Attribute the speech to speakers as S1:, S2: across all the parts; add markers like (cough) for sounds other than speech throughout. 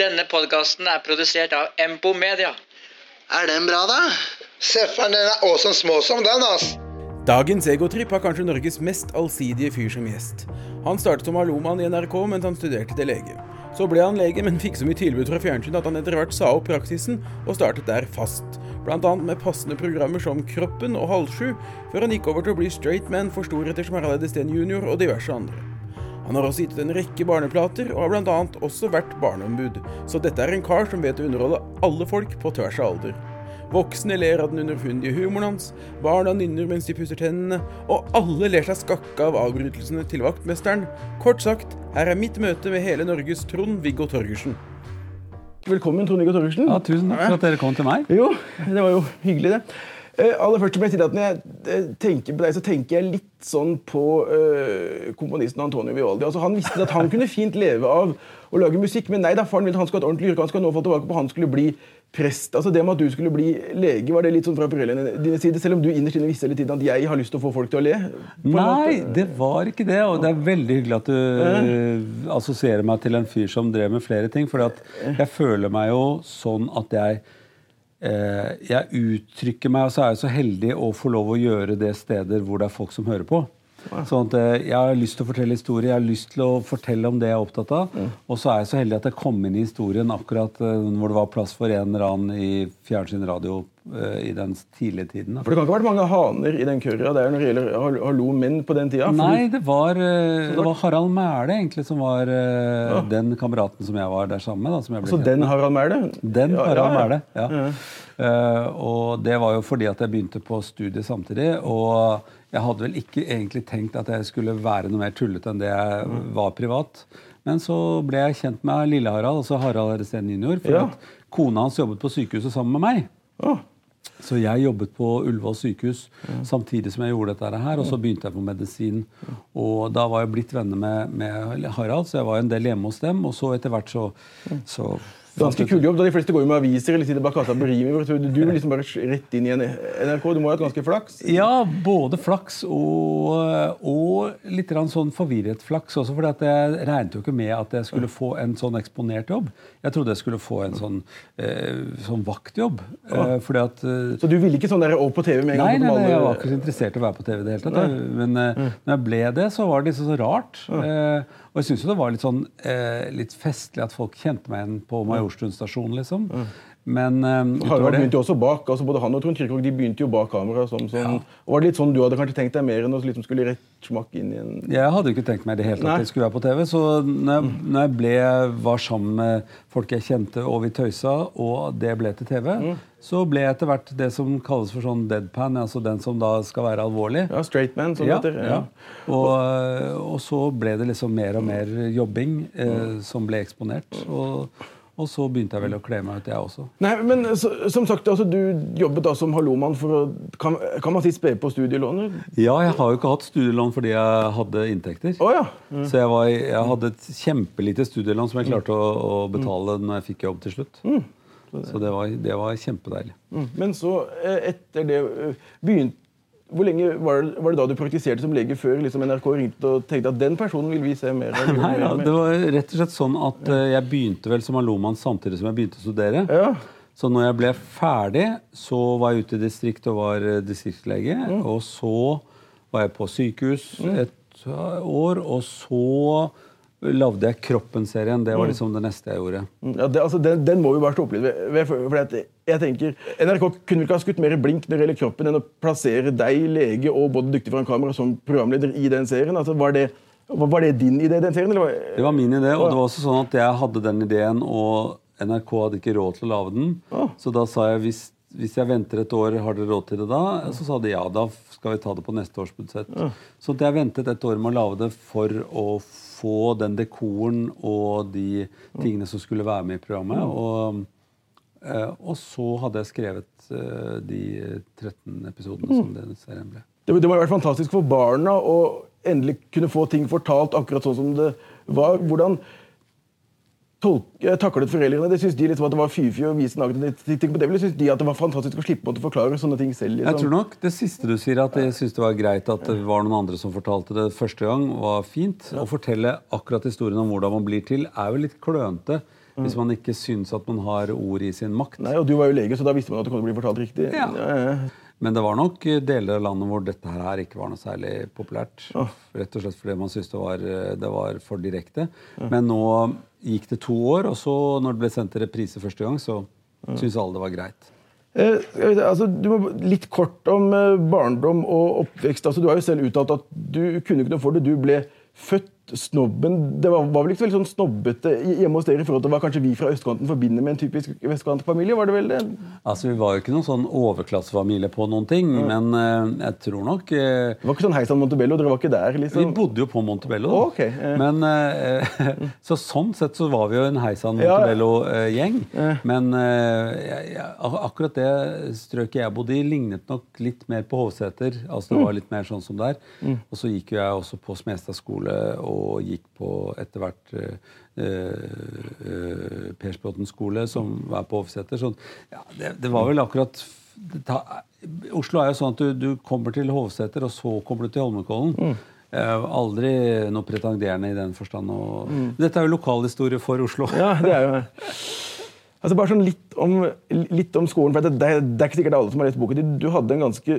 S1: Denne podkasten er produsert av Empo Media.
S2: Er den bra, da? Seffer'n, den er awesome småsom, den, ass.
S3: Dagens egotripp har kanskje Norges mest allsidige fyr som gjest. Han startet som hallomann i NRK mens han studerte til lege. Så ble han lege, men fikk så mye tilbud fra fjernsyn at han etter hvert sa opp praksisen og startet der fast. Blant annet med passende programmer som Kroppen og Halvsju, før han gikk over til å bli straight man for storheter som Harald Edesteen jr. og diverse andre. Han har også gitt ut en rekke barneplater, og har bl.a. også vært barneombud, så dette er en kar som vet å underholde alle folk på tvers av alder. Voksne ler av den underfundige humoren hans, barna nynner mens de pusser tennene, og alle ler seg skakke av avbrytelsene til vaktmesteren. Kort sagt, her er mitt møte med hele Norges Trond-Viggo Torgersen. Velkommen, Trond-Viggo Torgersen.
S4: Ja, tusen takk for at dere kom til meg.
S3: Jo, det var jo hyggelig, det. Eh, aller først må jeg si at Når jeg eh, tenker på deg, så tenker jeg litt sånn på uh, komponisten Antonio Vivaldi. Altså, han visste at han kunne fint leve av å lage musikk, men nei da, faren ville at han skulle ha et ordentlig yrke. Han skal nå få tilbake på han skulle bli prest. Altså Det med at du skulle bli lege, var det litt sånn fra foreldrene dine side? Selv om du innerst inne visste hele tiden at jeg har lyst til å få folk til å le?
S4: Nei, det var ikke det. Og det er veldig hyggelig at du assosierer meg til en fyr som drev med flere ting. For jeg føler meg jo sånn at jeg Jeg uttrykker meg, og så er jeg så heldig å få lov å gjøre det steder hvor det er folk som hører på. Sånn at eh, Jeg har lyst til å fortelle historier, jeg har lyst til å fortelle om det jeg er opptatt av. Og så er jeg så heldig at jeg kom inn i historien akkurat eh, hvor det var plass for en eller annen i fjernsyn radio eh, i den tidlige tiden.
S3: For det kan ikke ha vært mange haner i den køra der når det gjelder hall- hallo menn på den tida?
S4: Nei, det var, eh, det var Harald Mæle egentlig som var ja. den kameraten som jeg var der sammen med. Da, som jeg ble
S3: Så
S4: kjent
S3: den. Harald Mæle?
S4: Den
S3: Ja,
S4: Harald
S3: ja, ja.
S4: Ja. Uh, og det var jo fordi at jeg begynte på studiet samtidig. Og jeg hadde vel ikke egentlig tenkt at jeg skulle være noe mer tullete enn det jeg
S3: Mm.
S4: var privat. Men så ble jeg kjent med Lille-Harald, altså Harald Resten jr. For
S3: Ja.
S4: at kona hans jobbet på sykehuset sammen med meg.
S3: Å,
S4: Så jeg jobbet på Ullevål sykehus samtidig som jeg gjorde dette her. Og så begynte jeg på medisin. Og da var jeg blitt venner med, med Harald, så jeg var en del hjemme hos dem. Og så etter hvert så, så
S3: Ganske kul jobb, da de fleste går jo med aviser eller sitter bak kassa på Rimi. Du er liksom bare rett inn i NRK. Du må ha hatt ganske flaks?
S4: Ja, både flaks og, og litt sånn forvirret flaks også. For jeg regnet jo ikke med at jeg skulle få en sånn eksponert jobb. Jeg trodde jeg skulle få en sånn, eh, sånn vaktjobb. Eh, fordi at eh,
S3: Så du ville ikke sånn der opp på TV med en gang?
S4: nei, nei,
S3: nei,
S4: jeg var ikke så interessert i å være på TV. i det hele tatt. Men eh, når jeg ble det, så var det liksom så rart. Og jeg syns jo det var litt sånn eh, litt festlig at folk kjente meg igjen på Majorstuen stasjon, liksom. Men um,
S3: Harald
S4: det
S3: begynte jo også bak. altså Både han og Trond Kirkevåg de begynte jo bak kamera. Som, som, og Var det litt sånn du hadde kanskje tenkt deg mer enn å liksom skulle rett smakk inn i en
S4: Jeg hadde jo ikke tenkt meg det hele tatt at jeg skulle være på TV. Så når jeg, når jeg ble, var sammen med folk jeg kjente og vi tøysa, og det ble til TV, så ble jeg etter hvert det som kalles for sånn deadpan, altså den som da skal være alvorlig.
S3: Ja, straight man, som
S4: Ja,
S3: det heter.
S4: ja. Og, og så ble det liksom mer og mer jobbing eh, som ble eksponert. Og, og så begynte jeg vel å kle meg ut, jeg også.
S3: Nei, men så, som sagt, altså, Du jobbet da som hallomann for å Kan, kan man si spe på studielånet?
S4: Ja, jeg har jo ikke hatt studielån fordi jeg hadde inntekter.
S3: Oh, ja.
S4: Så jeg, var, jeg hadde et kjempelite studielån som jeg klarte å, å betale når jeg fikk jobb til slutt. Så det var, det var kjempedeilig.
S3: Mm. Men så, eh, etter det eh, begynte hvor lenge var det, var det da du praktiserte som lege før liksom NRK ringte og tenkte at den personen vil vi se mer av? (laughs)
S4: Nei, ja, det var rett og slett sånn at ja. jeg begynte vel som hallomann samtidig som jeg begynte å studere.
S3: Ja.
S4: Så når jeg ble ferdig, så var jeg ute i distrikt og var distriktslege. Mm. Og så var jeg på sykehus et eh, år, og så lagde jeg Kroppen-serien. Det var liksom det neste jeg gjorde.
S3: Mm, Ja, det, altså, den, den må vi bare stå opp litt ved. for, for at jeg tenker, NRK kunne ikke ha skutt mer blink når det gjelder kroppen enn å plassere deg, lege og både dyktig foran kamera, som programleder i den serien. Altså, var, det, var det din idé, den serien? Eller var,
S4: Det var min idé, og det var også sånn at jeg hadde den ideen, og NRK hadde ikke råd til å lage den. Så da sa jeg hvis, hvis jeg venter et år, har dere råd til det da? Så sa de ja, da skal vi ta det på neste års budsjett. Så jeg ventet et år med å lage det for å få den dekoren og de tingene som skulle være med i programmet. Og, og så hadde jeg skrevet eh, de 13 episodene som den serien ble.
S3: det, det må ha vært fantastisk for barna å endelig kunne få ting fortalt akkurat sånn som det var. Hvordan taklet foreldrene det? Syns de liksom at det var fy-fy å vise TV? Eller syns de at det var fantastisk å slippe å forklare sånne ting selv?
S4: Jeg tror nok det siste du sier, at jeg syns det var greit at det var noen andre som fortalte det første gang, var fint. Å fortelle akkurat historien om hvordan man blir til, er jo litt klønete. Hvis man ikke syns at man har ord i sin makt.
S3: Nei, og Du var jo lege, så da visste man at det kom til å bli fortalt riktig.
S4: Ja.
S3: Ja, ja.
S4: Men det var nok deler av landet hvor dette her ikke var noe særlig populært. Rett og slett fordi man syntes det var, det var for direkte. Men nå gikk det to år, og så når det ble sendt til reprise første gang, så syntes alle det var greit.
S3: Eh, altså, du må Litt kort om eh, barndom og oppvekst. Altså, du har jo selv uttalt at du kunne ikke noe for det. Du ble født snobben. Det var, var vel ikke så veldig sånn snobbete hjemme hos dere i forhold til hva kanskje vi fra østkanten forbinder med en typisk vestkantfamilie? Var det vel det?
S4: Altså, Vi var jo ikke noen sånn overklassefamilie på noen ting, men uh, jeg tror nok uh,
S3: Det var ikke sånn Heisan Montebello? dere var ikke der? liksom?
S4: Vi bodde jo på Montebello. da.
S3: okay. uh.
S4: Men, eh, (laughs) så sånn sett så var vi jo en Heisan
S3: Ja.
S4: Montebello-gjeng. Men akkurat det strøket jeg bodde i, lignet nok litt mer på Hovseter. Altså det var litt mer sånn som der. Og så gikk jo jeg også på Smestad skole og gikk på etter hvert eh, eh, Persbråten skole, som var på Hovseter. Så ja, det, det var vel akkurat ta, Oslo er jo sånn at du, du kommer til Hovseter, og så kommer du til Holmenkollen. Eh, aldri noe pretenderende i den forstand. Og, Dette er jo lokalhistorie for Oslo.
S3: Ja, det er jo Altså bare sånn litt om, litt om skolen. for det, det, det er ikke sikkert alle som har lest boken din. Du hadde en ganske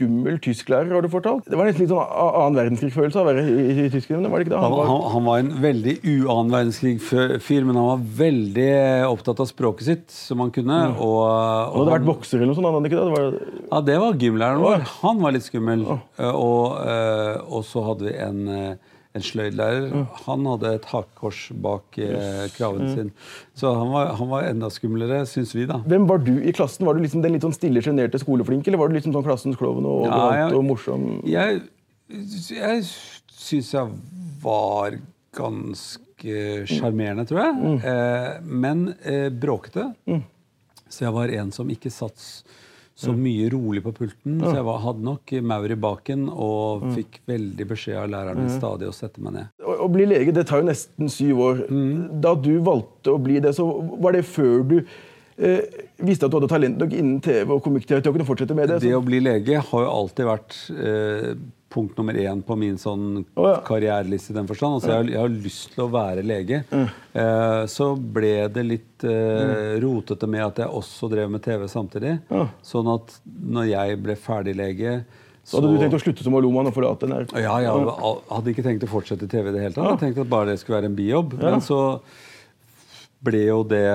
S3: skummel tysklærer, har du fortalt. Det var nesten litt sånn annen verdenskrig-følelse av å være i, i, i Tyskland. Var det ikke det?
S4: Han,
S3: Han var,
S4: han, var en veldig uannen verdenskrig-fyr, men han var veldig opptatt av språket sitt, som han kunne. Og,
S3: han
S4: og
S3: hadde
S4: han-
S3: vært bokser eller noe sånt? Han hadde ikke det? det var,
S4: Ja, det var gymlæreren vår. Han var litt skummel. Eh, Og, eh, og så hadde vi en, eh, en sløydlærer. Han hadde et hakekors bak eh, kraven sin. Så han var, han var enda skumlere, syns vi, da.
S3: hvem var du i klassen? Var du liksom den litt sånn stille, sjenerte skoleflinke, eller var du liksom sånn klassens klovn og
S4: Ja, jeg-
S3: og morsom?
S4: Jeg, jeg syns jeg var ganske sjarmerende, tror jeg. Eh, men eh, bråkete. Så jeg var en som ikke satt så mye rolig på pulten. Så jeg var, hadde nok maur i baken og fikk veldig beskjed av læreren min stadig å sette meg ned.
S3: Å, å bli lege det tar jo nesten syv år. Da du valgte å bli det, så var det før du eh, visste at du hadde talent nok innen TV og komikk til å kunne fortsette med det?
S4: Det å bli lege har jo alltid vært eh, punkt nummer én på min sånn
S3: ja.
S4: karriereliste. i den forstand. Altså, jeg, jeg har lyst til å være lege. Eh, så ble det litt eh, rotete med at jeg også drev med TV samtidig. Sånn at når jeg ble ferdig lege
S3: så hadde du tenkt å slutte som Aloman og forlate NRK?
S4: ja, jeg hadde- hadde ikke tenkt å fortsette i TV det hele tatt. Jeg tenkte at bare det skulle være en bijobb. Men så ble jo det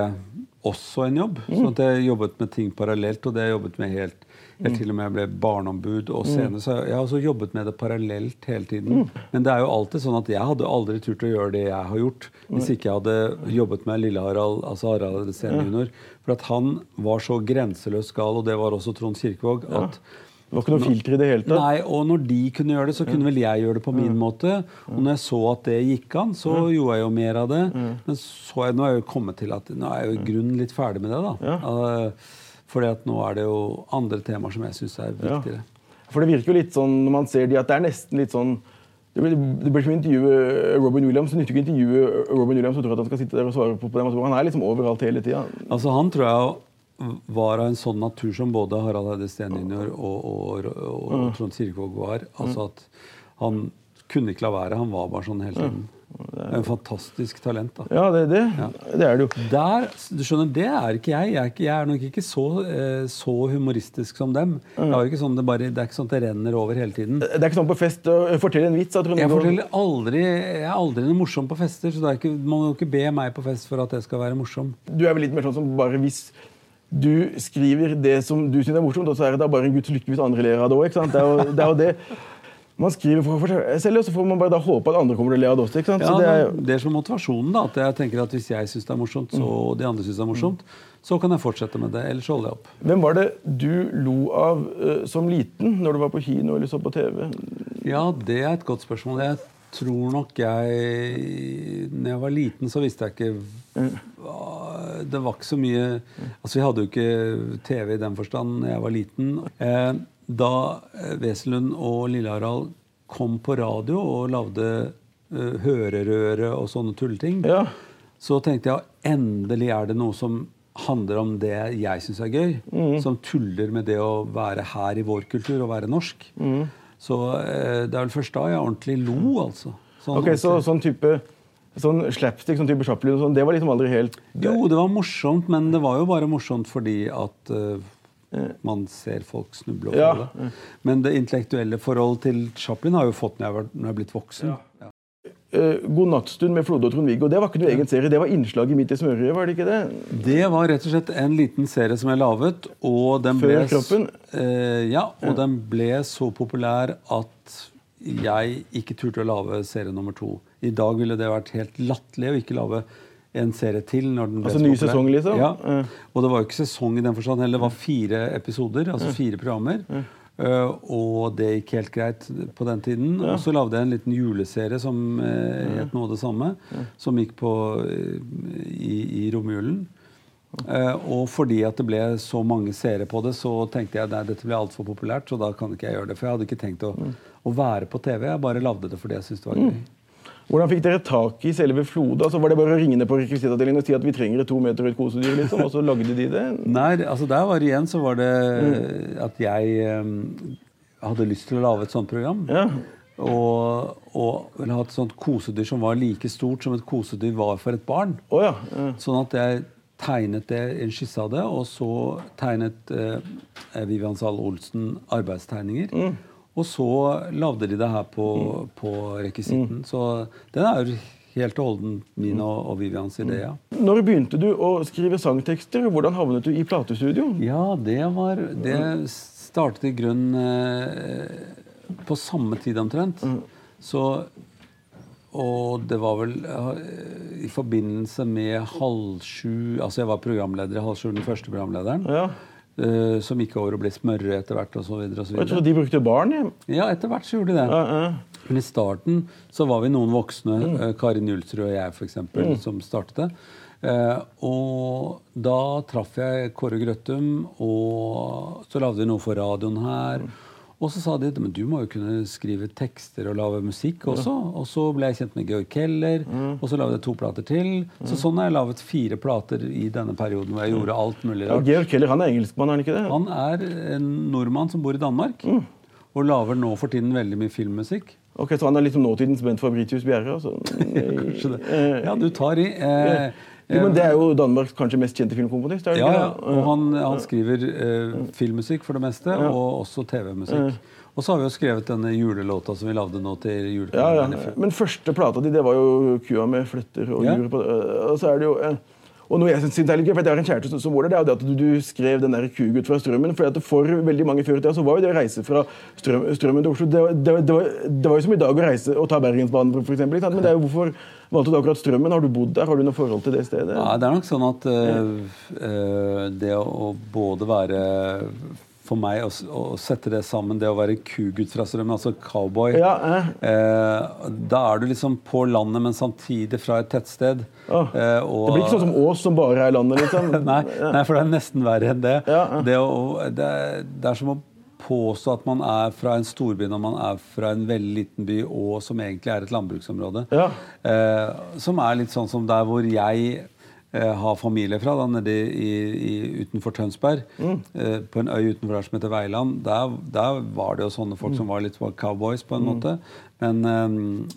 S4: også en jobb. Så at jeg jobbet med ting parallelt, og det jeg jobbet med helt Helt til og med jeg ble barneombud og senere. Så jeg har også jobbet med det parallelt hele tiden. Men det er jo alltid sånn at jeg hadde aldri turt å gjøre det jeg har gjort, hvis ikke jeg hadde jobbet med Lille-Harald, altså Harald senior. For at han var så grenseløst gal, og det var også Trond Kirkevåg, at
S3: Det var ikke noe filter i det hele tatt?
S4: Nei, og når de kunne gjøre det, så kunne vel jeg gjøre det på min måte. Og når jeg så at det gikk an, så gjorde jeg jo mer av det. Men så jeg, nå er jeg jo kommet til at nå er jeg jo i grunnen litt ferdig med det, da. Uh, fordi at nå er det jo andre temaer som jeg syns er viktigere.
S3: For det virker jo litt sånn når man ser de at det er nesten litt sånn det blir, det blir som å intervjue Robin Williams. Det nytter ikke å intervjue Robin Williams og tro at han skal sitte der og svare på, på det. Han er liksom overalt hele tida.
S4: Altså Han tror jeg var av en sånn natur som både Harald Eide Steen jr. og, og, og, og Trond Kirkevåg var. Altså at han kunne ikke la være. Han var bare sånn hele tiden. En fantastisk talent. da.
S3: Ja, det, det, det er det jo.
S4: Der, du skjønner, Det er ikke jeg. Jeg er, ikke, jeg er nok ikke så, eh, så humoristisk som dem. Mm. Det, er ikke sånn, det, bare, det er ikke sånn det renner over hele tiden.
S3: Det er ikke sånn på fest å fortelle en vits.
S4: Jeg forteller aldri Jeg er aldri noe morsom på fester, så det ikke, man må ikke be meg på fest for at jeg skal være morsom.
S3: Du er vel litt mer sånn som bare hvis du skriver det som du syns er morsomt, og så er det da bare en guds lykke hvis andre ler av det òg. Det, det er jo det. Man skriver for selv, og så får man bare da håpe at andre kommer til å le av det også.
S4: Ja,
S3: Så det er,
S4: det, er som motivasjonen. da, at jeg tenker at Hvis jeg syns det er morsomt, så, og de andre syns det er morsomt, så kan jeg fortsette med det. Ellers holder jeg opp.
S3: Hvem var det du lo av uh, som liten når du var på kino eller så på TV?
S4: Ja, det er et godt spørsmål. Jeg tror nok jeg Når jeg var liten, så visste jeg ikke hva- Det var ikke så mye Altså, vi hadde jo ikke TV i den forstand da jeg var liten. Eh, Da eh, Wesenlund og Lille-Harald kom på radio og lagde uh, hørerøre og sånne tulleting,
S3: Ja.
S4: så tenkte jeg endelig er det noe som handler om det jeg syns er gøy.
S3: Mm.
S4: Som tuller med det å være her i vår kultur og være norsk.
S3: Mm.
S4: Så uh, det er vel først da jeg ordentlig lo, altså. Sånn
S3: Ok, Så sånn type sånn slapstick, sånn type Chaplin, sånn, det var liksom aldri helt
S4: Jo, det var morsomt, men det var jo bare morsomt fordi at eh, man ser folk snuble og
S3: Ja.
S4: falle. Men det intellektuelle forholdet til Chaplin har jo fått når jeg, har blitt voksen. Ja.
S3: Eh, God nattstund med Flode og Trond-Viggo. Det var ikke noe egen serie, det var innslaget mitt i smørøyet, var det ikke det?
S4: Det var rett og slett en liten serie som jeg laget. Og den
S3: Før
S4: ble,
S3: kroppen?
S4: Eh, ja, og den ble så populær at jeg ikke turte å lage serie nummer to. I dag ville det vært helt latterlig å ikke lage en serie til. når den ble
S3: Altså
S4: så
S3: ny sesong, liksom?
S4: Ja.
S3: Ja.
S4: Og det var jo ikke sesong i den forstand heller. Det var fire episoder, altså fire programmer. Uh, og det gikk helt greit på den tiden. Og så lagde jeg en liten juleserie som uh, het noe av det samme. Som gikk på uh, i, i romjulen. Og fordi at det ble så mange seere på det, så tenkte jeg nei, dette ble altfor populært, så da kan ikke jeg gjøre det. For jeg hadde ikke tenkt å, å være på TV. Jeg bare lagde det fordi jeg syntes det var gøy.
S3: Hvordan fikk dere tak i selve Flode? Altså, var det bare å ringe ned på rekvisittavdelingen og si at vi trenger et to meter høyt kosedyr, liksom, og så lagde de det?
S4: Nei, altså der var det igjen så var det at jeg um, hadde lyst til å lage et sånt program.
S3: Ja.
S4: Og, og ville ha et sånt kosedyr som var like stort som et kosedyr var for et barn.
S3: Oh, ja. ja.
S4: Sånn at jeg tegnet det, en skisse av det, og så tegnet eh, Vivian Zahl Olsen arbeidstegninger. Og så lagde de det her på, på rekvisitten. Så den er jo helt og holden min og, og Vivians idé. Ja.
S3: Når begynte du å skrive sangtekster, hvordan havnet du i platestudio?
S4: Ja, det var Det startet i grunnen eh, på samme tid omtrent. Så Og det var vel eh, i forbindelse med halv sju Altså, jeg var programleder i halv sju, den første programlederen.
S3: Ja.
S4: Eh, som gikk over og ble smørre etter hvert, og så videre og så
S3: Og jeg
S4: videre.
S3: trodde de brukte barn. Ja,
S4: Ja, etter hvert så gjorde de det.
S3: Uh -uh.
S4: Men i starten så var vi noen voksne, eh, Karin Julsrud og jeg f.eks., eksempel som startet det. Eh, og da traff jeg Kåre Grøttum, og så lagde vi noe for radioen her. Og så sa de men du må jo kunne skrive tekster og lage musikk også. Og så ble jeg kjent med Georg Keller, og så lagde jeg to plater til. Så sånn har jeg laget fire plater i denne perioden hvor jeg gjorde alt mulig
S3: Ja. Georg Keller han er engelskmann, er han ikke det?
S4: Han er en nordmann som bor i Danmark, og lager nå for tiden veldig mye filmmusikk.
S3: Ok, Så han er liksom nåtidens Bent Fabritius Bjerre? Altså. (laughs)
S4: Kanskje det.
S3: Eh,
S4: Ja, du tar i. Eh,
S3: jo, men Det er jo Danmarks kanskje mest kjente filmkomponist?
S4: ja, ja. Og han, han skriver eh, filmmusikk for det meste, og også TV-musikk. Og så har vi jo skrevet denne julelåta som vi lagde nå til
S3: Ja,
S4: julekalenderen i
S3: ja. Men første plata di, det var jo kua med fletter og
S4: Ja.
S3: jure på øh, Og så er det jo øh, og noe jeg synes er litt gøy, for jeg har en kjæreste som- var der, det er jo det at du, skrev den der kugutt fra Strømmen. For at for veldig mange før i tida så var jo det å reise fra strøm, Strømmen til Oslo det, det, det, var, det var jo som i dag å reise og ta Bergensbanen, for sant? Men det er jo hvorfor valgte du akkurat Strømmen? Har du bodd der? Har du noe forhold til det stedet?
S4: Ja, det er nok sånn at øh, øh, det å både være For meg å, å sette det sammen, det å være kugutt fra Strømmen, altså cowboy
S3: Ja, eh.
S4: eh, Da er du liksom på landet, men samtidig fra et tettsted.
S3: Oh.
S4: Eh, og-
S3: Det blir ikke sånn som Ås, som bare er landet, liksom. (laughs)
S4: nei, nei, for det er nesten verre enn det.
S3: Ja, ja.
S4: Det, å, det, er- det er som å påstå at man er fra en storby når man er fra en veldig liten by, og som egentlig er et landbruksområde.
S3: Ja.
S4: Eh, som er litt sånn som der hvor jeg har familie fra, da, nede i, i, utenfor Tønsberg.
S3: Mm.
S4: Eh, på en øy utenfor der som heter Veiland. Der, der var det jo sånne
S3: Mm.
S4: folk som var litt cowboys, på en måte. Men eh,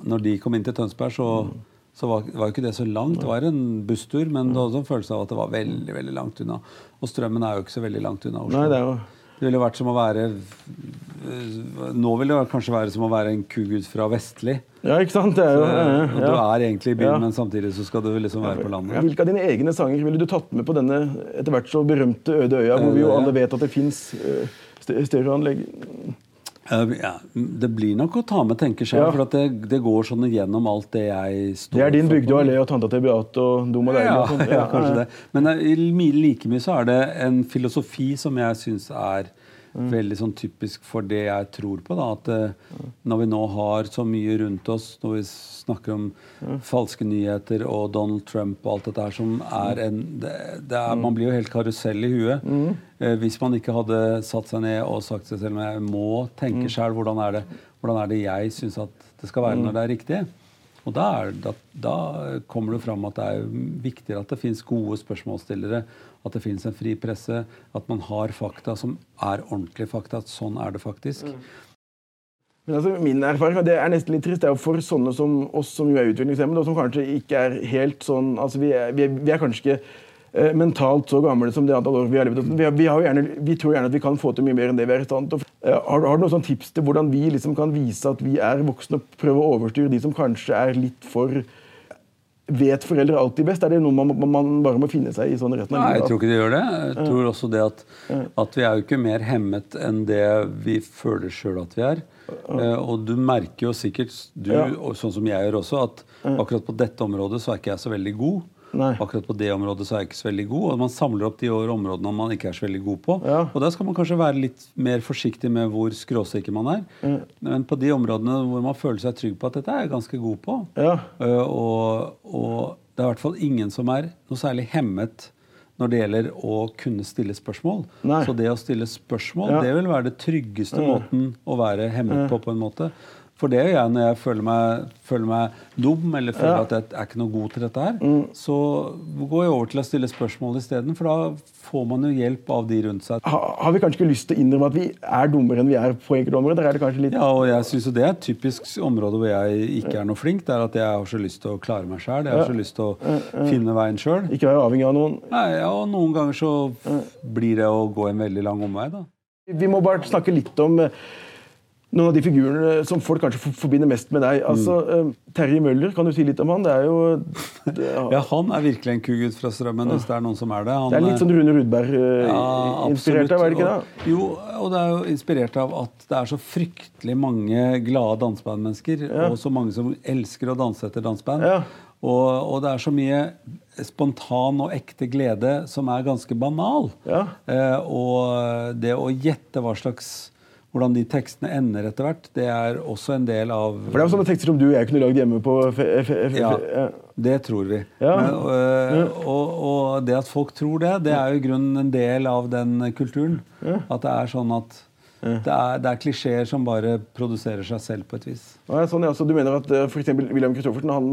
S4: når de kom inn til Tønsberg, så
S3: Mm.
S4: så var, var jo ikke det så langt. Det var en busstur, men det var også en følelse av at det var veldig veldig langt unna. Og strømmen er jo ikke så veldig langt unna Oslo.
S3: Nei, det er jo
S4: Det ville vært som å være øh, Nå vil det kanskje være som å være en kugud fra Vestli.
S3: Ja, ikke sant? Det er jo,
S4: ja,
S3: ja.
S4: Du er egentlig i byen, men samtidig så skal du liksom være på landet.
S3: Hvilke av dine egne sanger ville du tatt med på denne etter hvert så berømte øde øya, hvor vi jo alle vet at det fins stereoanlegg?
S4: Eh, Ja, det blir nok å ta med tenker jeg.
S3: Ja.
S4: for at det, det går sånn igjennom alt det jeg står for.
S3: Det er din bygde og allé og tanta til Beate og Dum og deilig.
S4: Ja,
S3: og
S4: ja, (laughs) kanskje det. Men eh, like mye så er det en filosofi som jeg syns er veldig sånn typisk for det jeg tror på. Da, at mm. når vi nå har så mye rundt oss, når vi snakker om falske nyheter og Donald Trump og alt dette her som er en det, det er, Man blir jo helt karusell i huet. Eh, hvis man ikke hadde satt seg ned og sagt seg selv men jeg må tenke sjøl hvordan, er det- hvordan er det jeg syns at det skal være når det er riktig. Og da, er, da, da kommer det fram at det er viktigere at det fins gode spørsmålsstillere, at det finnes en fri presse, at man har fakta som er ordentlige fakta. At sånn er det faktisk.
S3: Men altså, min erfaring, og det er nesten litt trist, det er jo for sånne som oss som jo er utviklingshemmede, og som kanskje ikke er helt sånn altså Vi er, vi er, vi er kanskje ikke eh, mentalt så gamle som det antall år vi har levd. Vi, har, vi, har jo gjerne, vi tror gjerne at vi kan få til mye mer enn det vi er i stand til. Eh, har, har du noen sånn tips til hvordan vi liksom kan vise at vi er voksne og prøve å overstyre de som kanskje er litt for Vet foreldre alltid best? Er det noe man, man bare må finne seg i sånn retten av
S4: Nei, jeg tror ikke de gjør det. Jeg tror også det at, at vi er jo ikke mer hemmet enn det vi føler sjøl at vi er. Eh, og du merker jo sikkert, du, sånn som jeg gjør også, at akkurat på dette området så er ikke jeg så veldig god.
S3: Nei.
S4: Akkurat på det området så er jeg ikke så veldig god. Og man samler opp de områdene man ikke er så veldig god på.
S3: Ja.
S4: Og der skal man kanskje være litt mer forsiktig med hvor skråsikker man er. Men på de områdene hvor man føler seg trygg på at dette er jeg ganske god på,
S3: Ja.
S4: Og, og det er i hvert fall ingen som er noe særlig hemmet når det gjelder å kunne stille spørsmål.
S3: Nei.
S4: Så det å stille spørsmål
S3: Ja.
S4: det vil være det tryggeste måten å være hemmet på. på en måte. For det gjør jeg når jeg føler meg, føler meg dum eller føler
S3: Ja.
S4: at jeg er ikke noe god til dette her. Så går jeg over til å stille spørsmål isteden, for da får man jo hjelp av de rundt seg.
S3: Ha, har vi kanskje ikke lyst til å innrømme at vi er dummere enn vi er på enkelte områder? Er det kanskje litt
S4: Ja, og jeg synes jo Det er et typisk område hvor jeg ikke er noe flink. Det er at jeg har så lyst til å klare meg sjøl. Jeg har så lyst til å finne veien sjøl.
S3: Ikke være avhengig av noen.
S4: Nei, ja, og noen ganger så blir det å gå en veldig lang omvei, da.
S3: Vi må bare snakke litt om eh, noen av de figurene som folk kanskje forbinder mest med deg. Altså,
S4: Mm.
S3: eh, Terje Møller, kan du si litt om han? Det er jo det,
S4: Ja, han er virkelig en kugutt fra Strømmen, hvis det er noen som er det. Han,
S3: det er litt sånn Rune Rudberg-inspirert
S4: Ja,
S3: inspirert av, er det ikke
S4: Og-
S3: det?
S4: Jo, og det er jo inspirert av at det er så fryktelig mange glade dansebandmennesker, og så mange som elsker å danse etter danseband.
S3: Ja.
S4: Og, og det er så mye spontan og ekte glede som er ganske banal.
S3: Ja.
S4: Eh, og det å gjette hva slags hvordan de tekstene ender etter hvert, det er også en del av
S3: For det er jo sånne tekster som du og jeg kunne lagd hjemme på
S4: ja, det tror vi.
S3: Ja.
S4: Men, og, og, og det at folk tror det, det er jo i grunnen en del av den kulturen. At det er sånn at det er, det er klisjeer som bare produserer seg selv på et vis.
S3: Ja, sånn, ja. Så du mener at for f.eks. William Christoffersen han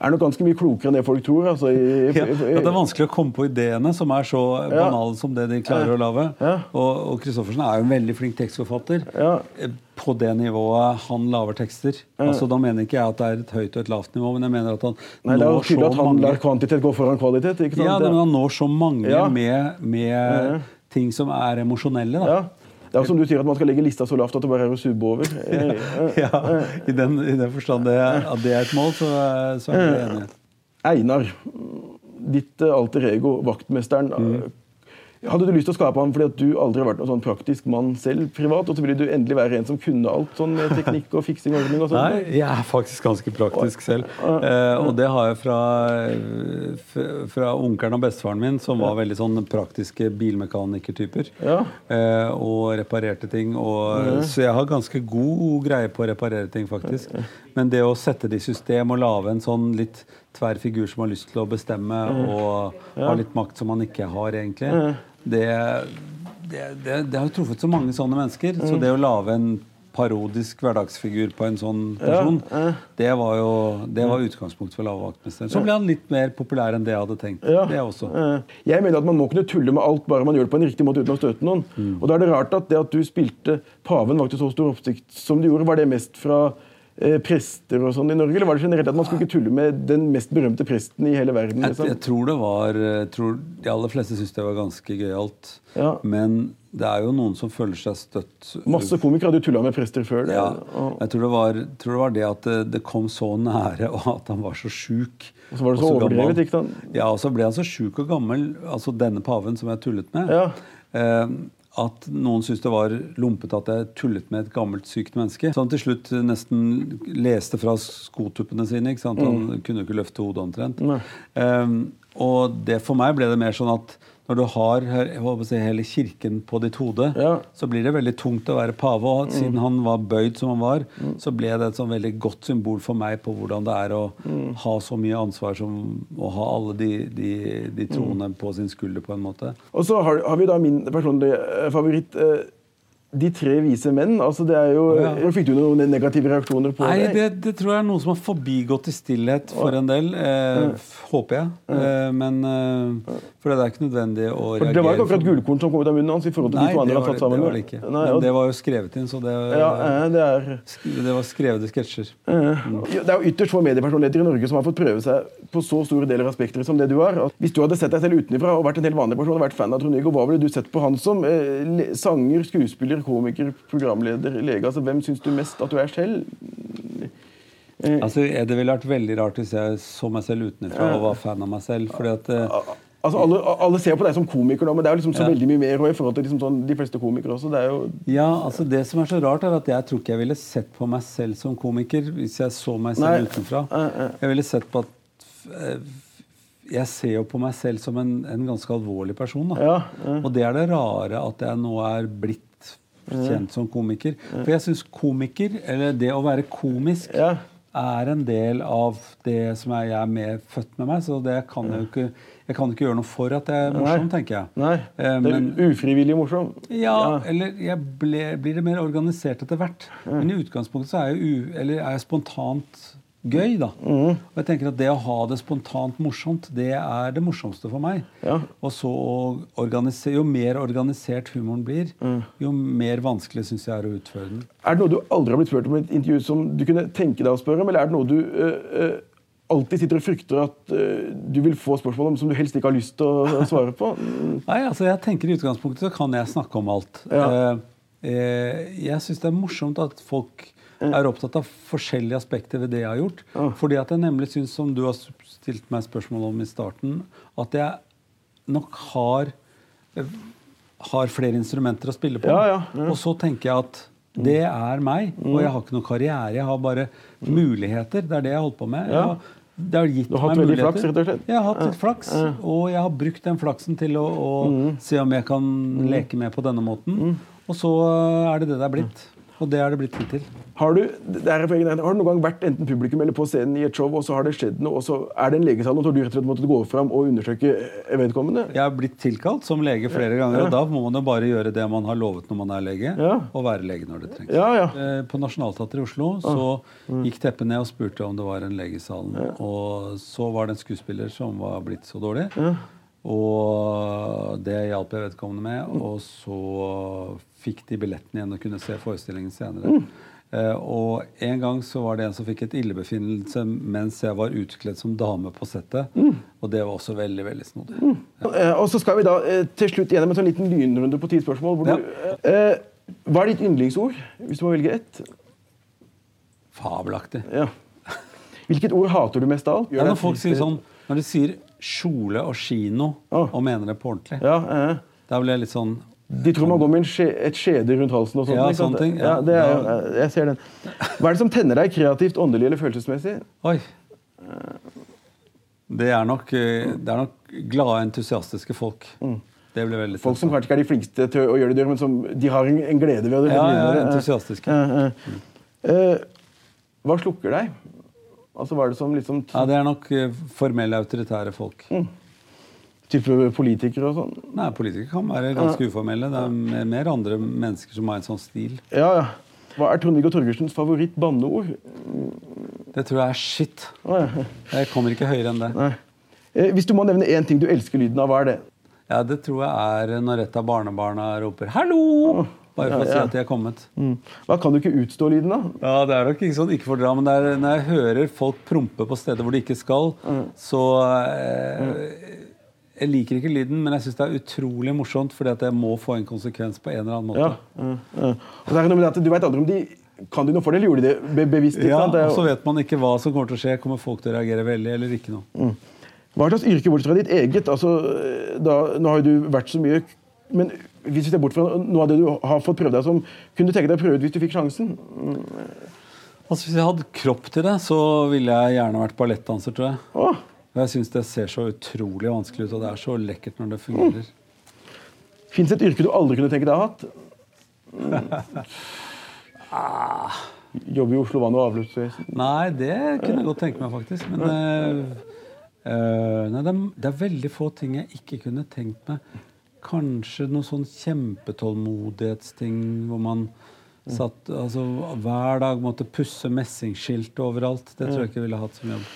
S3: er nok ganske mye klokere enn det folk tror? Altså, i, i,
S4: Ja,
S3: i,
S4: det er vanskelig å komme på ideene som er så banale som det de klarer å lage. Og, Kristoffersen er jo en veldig flink tekstforfatter.
S3: Ja.
S4: Eh, På det nivået han lager tekster. Altså, Da mener ikke jeg at det er et høyt og et lavt nivå, men jeg mener at han
S3: Nei, det er jo
S4: når
S3: tydelig at han
S4: mange
S3: lar kvantitet gå foran kvalitet.
S4: Ja, men han når så mange med, med ting som er emosjonelle. da.
S3: Det er jo som du sier at man skal legge lista så lavt at det bare er å subbe over. (laughs) Eh,
S4: Ja, I den, i den forstand det, at det er et mål, så, så er vi enige.
S3: Einar, ditt eh, alter ego, vaktmesteren.
S4: Mm.
S3: Hadde du lyst til å skape ham fordi at du aldri har vært noen sånn praktisk mann selv privat? Og så ville du endelig være en som kunne alt sånn med teknikk og fiksing og ordning og sånn?
S4: Nei, jeg er faktisk ganske praktisk selv. Eh, og det har jeg fra, fra onkelen og bestefaren min, som var veldig sånn praktiske bilmekanikertyper.
S3: Ja.
S4: Eh, og reparerte ting. Og, Så jeg har ganske god greie på å reparere ting, faktisk. Men det å sette det i system og lage en sånn litt tverr figur som har lyst til å bestemme, og ha litt makt som man ikke har, egentlig, det, det, det, det har jo truffet så mange sånne mennesker. Så det å lage en parodisk hverdagsfigur på en sånn person, det var jo det var utgangspunktet for Lave vaktmesteren. Så ble han litt mer populær enn det jeg hadde tenkt.
S3: Ja.
S4: Det også.
S3: Eh, Jeg mener at man må kunne tulle med alt bare man gjør det på en riktig måte uten å støte noen.
S4: Mm.
S3: Og da er det rart at det at du spilte paven vakte så stor oppsikt som du gjorde, var det mest fra eh, prester og sånn i Norge, eller var det generelt at man skulle ikke tulle med den mest berømte presten i hele verden?
S4: Jeg,
S3: Liksom?
S4: jeg tror det var jeg tror De aller fleste syntes det var ganske gøyalt.
S3: Ja.
S4: Men det er jo noen som føler seg støtt
S3: Masse komikere hadde jo tulla med prester før det.
S4: Ja, jeg tror det, var, tror det var det at det, det kom så nære, (laughs) og at han var så sjuk.
S3: Og så var det så
S4: så
S3: overdrevet, ikke sant?
S4: Ja, og så ble han så sjuk og gammel, altså denne paven som jeg tullet med,
S3: Ja.
S4: eh, at noen syntes det var lumpete at jeg tullet med et gammelt, sykt menneske. Så han til slutt nesten leste fra skotuppene sine. ikke sant? Han kunne jo ikke løfte hodet omtrent. Um, og det for meg ble det mer sånn at når du har si, hele kirken på ditt hode,
S3: Ja.
S4: så blir det veldig tungt å være pave. Og siden han var bøyd som han var, så ble det et sånn veldig godt symbol for meg på hvordan det er å ha så mye ansvar som å ha alle de, de, de troende på sin skulder, på en måte.
S3: Og så har, har vi da min personlige eh, favoritt. eh, De tre vise menn. altså det er jo,
S4: Ja.
S3: Fikk du noen negative reaksjoner på
S4: Nei,
S3: det?
S4: det, det tror jeg er noe som har forbigått i stillhet for en del. Eh, ja. håper jeg. Eh, men eh, For det er ikke nødvendig å
S3: For
S4: reagere.
S3: Det var ikke akkurat gullkorn som kom ut av munnen hans i forhold til
S4: Nei,
S3: de to andre satt
S4: det,
S3: sammen
S4: det var det ikke.
S3: Nei,
S4: Men det var jo skrevet inn, så det,
S3: ja, eh, det er
S4: det var skrevede sketsjer.
S3: Eh, Det er jo ytterst få mediepersonligheter i Norge som har fått prøve seg på så store deler av spekteret som det du har. Hvis du hadde sett deg selv utenfra og vært en helt vanlig person og vært fan av Trond-Viggo, hva ville du sett på han som? Eh, sanger, skuespiller, komiker, programleder, lege? Altså, Hvem syns du mest at du er selv?
S4: Altså, eh, Det ville vært veldig rart hvis jeg så meg selv utenfra og var fan av meg selv. fordi at eh,
S3: Altså, alle, alle ser på deg som komiker nå, men det er jo liksom så
S4: Ja.
S3: veldig mye mer i forhold til liksom sånn, de fleste komikere også. Det jo
S4: Ja, altså Det som er så rart, er at jeg tror ikke jeg ville sett på meg selv som komiker hvis jeg så meg selv
S3: Nei.
S4: utenfra.
S3: Eh, eh.
S4: Jeg ville sett på at eh, Jeg ser jo på meg selv som en, en ganske alvorlig person.
S3: Ja, ja.
S4: Og det er det rare at jeg nå er blitt kjent som komiker. For jeg syns komiker, eller det å være komisk,
S3: Ja.
S4: er en del av det som er, jeg er med, født med meg. Så det kan jeg jo ikke jeg kan ikke gjøre noe for at det er morsomt, tenker jeg.
S3: Nei.
S4: Eh,
S3: Det er ufrivillig morsom.
S4: ja, eller jeg ble, blir det mer organisert etter hvert. Men i utgangspunktet så er jeg, u, eller er jeg spontant gøy, da.
S3: Mm.
S4: Og jeg tenker at det å ha det spontant morsomt, det er det morsomste for meg.
S3: Ja.
S4: Og så Jo mer organisert humoren blir,
S3: Mm.
S4: jo mer vanskelig syns jeg er å utføre den.
S3: Er det noe du aldri har blitt spurt om i et intervju som du kunne tenke deg å spørre om, eller er det noe du øh, alltid sitter og frykter at øh, du vil få spørsmål om som du helst ikke har lyst til å, å (laughs) svare på? Mm.
S4: Nei, altså jeg tenker I utgangspunktet så kan jeg snakke om alt.
S3: Ja.
S4: Uh, uh, jeg syns det er morsomt at folk er opptatt av forskjellige aspekter ved det jeg har gjort. Fordi at jeg nemlig syns, som du har stilt meg spørsmål om i starten, at jeg nok har har flere instrumenter å spille på.
S3: Ja, ja, ja.
S4: Og så tenker jeg at det er meg, og jeg har ikke noen karriere. Jeg har bare muligheter. Det er det jeg har holdt på med. Jeg har, det har gitt
S3: Du har hatt
S4: meg
S3: veldig
S4: muligheter.
S3: flaks, rett og slett.
S4: Jeg har hatt litt flaks, og jeg har brukt den flaksen til å, å se om jeg kan leke med på denne måten. Og så er det det det er blitt. Og det er det blitt hittil.
S3: Har du, er har du noen gang vært enten publikum eller på scenen i et show, og så har det skjedd noe, og så er det en legesal, og så har du rett og slett måttet gå fram og undersøke vedkommende?
S4: Jeg har blitt tilkalt som lege flere ganger, og da må man jo bare gjøre det man har lovet når man er lege,
S3: Ja.
S4: og være lege når det trengs.
S3: Ja, ja.
S4: Eh, På Nationaltheatret i Oslo så gikk teppet ned og spurte om det var en lege i salen. Og så var det en skuespiller som var blitt så dårlig. Og det hjalp jeg vedkommende med. Og så fikk de billetten igjen og kunne se forestillingen senere. Uh, og en gang så var det en som fikk et illebefinnelse mens jeg var utkledd som dame på settet. Og det var også veldig, veldig snodig.
S3: Eh, Og så skal vi da uh, til slutt gjennom en sånn liten lynrunde på ti spørsmål.
S4: Ja.
S3: du, hva er ditt yndlingsord, hvis du må velge ett?
S4: Fabelaktig.
S3: Ja. Hvilket ord hater du mest av alt?
S4: Når folk sier sånn Når de sier kjole og kino
S3: Ah.
S4: og mener det på ordentlig,
S3: Ja, eh.
S4: da blir jeg litt sånn
S3: De tror man går med en skje, et skjede rundt halsen og sånt.
S4: Ja, sånne ting,
S3: Ja,
S4: ja.
S3: det er, jo-
S4: Da-
S3: jeg ser den. Hva er det som tenner deg kreativt, åndelig eller følelsesmessig?
S4: Oi. Det er nok, eh, det er nok glade, entusiastiske folk. Det blir veldig
S3: Mm. Folk som kanskje ikke er de flinkeste til å gjøre det, de men som de har en, en glede ved å
S4: Ja, ja,
S3: Eh,
S4: entusiastiske.
S3: eh, eh. uh, hva slukker deg? Altså, hva er det som liksom
S4: Ja, det er nok eh, formelle, autoritære folk.
S3: Mm. Type politikere og sånn?
S4: Nei, Politikere kan være ganske uformelle. Det er mer- andre mennesker som har en sånn stil.
S3: Ja, ja. Hva er Trond-Viggo Torgersens favoritt-banneord?
S4: Det tror jeg er shit.
S3: Ja.
S4: Jeg kommer ikke høyere enn det.
S3: Eh, hvis du må nevne én ting du elsker lyden av, hva er det?
S4: Ja, Det tror jeg er når et av barnebarna roper 'hallo'! Bare for å
S3: Ja,
S4: si at de er kommet.
S3: Mm. Da kan du ikke utstå lyden da.
S4: Ja, Det er nok ikke sånn ikke for dra, men er, når jeg hører folk prompe på steder hvor de ikke skal, så eh, Jeg liker ikke lyden, men jeg syns det er utrolig morsomt, fordi at det må få en konsekvens på en eller annen måte.
S3: Ja. ja, ja. Er at Du vet aldri om de kan de noe for det, eller gjorde de det be bevisst?
S4: Ja,
S3: sant?
S4: Og så vet man ikke hva som kommer til å skje. Kommer folk til å reagere veldig eller ikke noe?
S3: Hva slags yrke, bortsett fra ditt eget altså, da, Nå har jo du vært så mye Men hvis vi ser bort fra noe av det du har fått prøvd deg som, kunne du tenke deg å prøve ut hvis du fikk sjansen?
S4: Altså Hvis jeg hadde kropp til det, så ville jeg gjerne vært ballettdanser, tror jeg.
S3: Åh,
S4: jeg syns det ser så utrolig vanskelig ut, og det er så lekkert når det fungerer.
S3: Fins et yrke du aldri kunne tenke deg å ha hatt? (laughs) Jobbe i Oslo vann- og avløpsvesen.
S4: Nei, det kunne jeg godt tenke meg, faktisk. Men uh, nei, det, er, det er veldig få ting jeg ikke kunne tenkt meg. Kanskje noen sånn kjempetålmodighetsting hvor man satt altså, hver dag måtte pusse messingskilt overalt. Det tror jeg ikke ville hatt som jobb.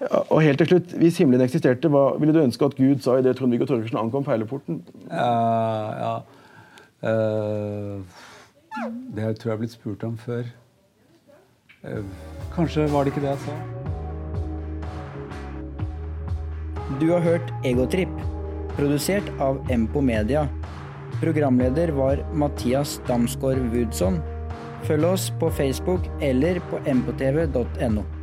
S3: Ja, og helt til slutt, Hvis himmelen eksisterte, hva ville du ønske at Gud sa idet Trond-Viggo Torgersen ankom perleporten?
S4: Ja, ja. Uh, det jeg tror jeg har blitt spurt om før. Uh, kanskje var det ikke det jeg sa.
S5: Du har hørt Egotripp, produsert av Empo Media. Programleder var Mathias Damsgaard Woodson. Følg oss på Facebook eller på mptv.no.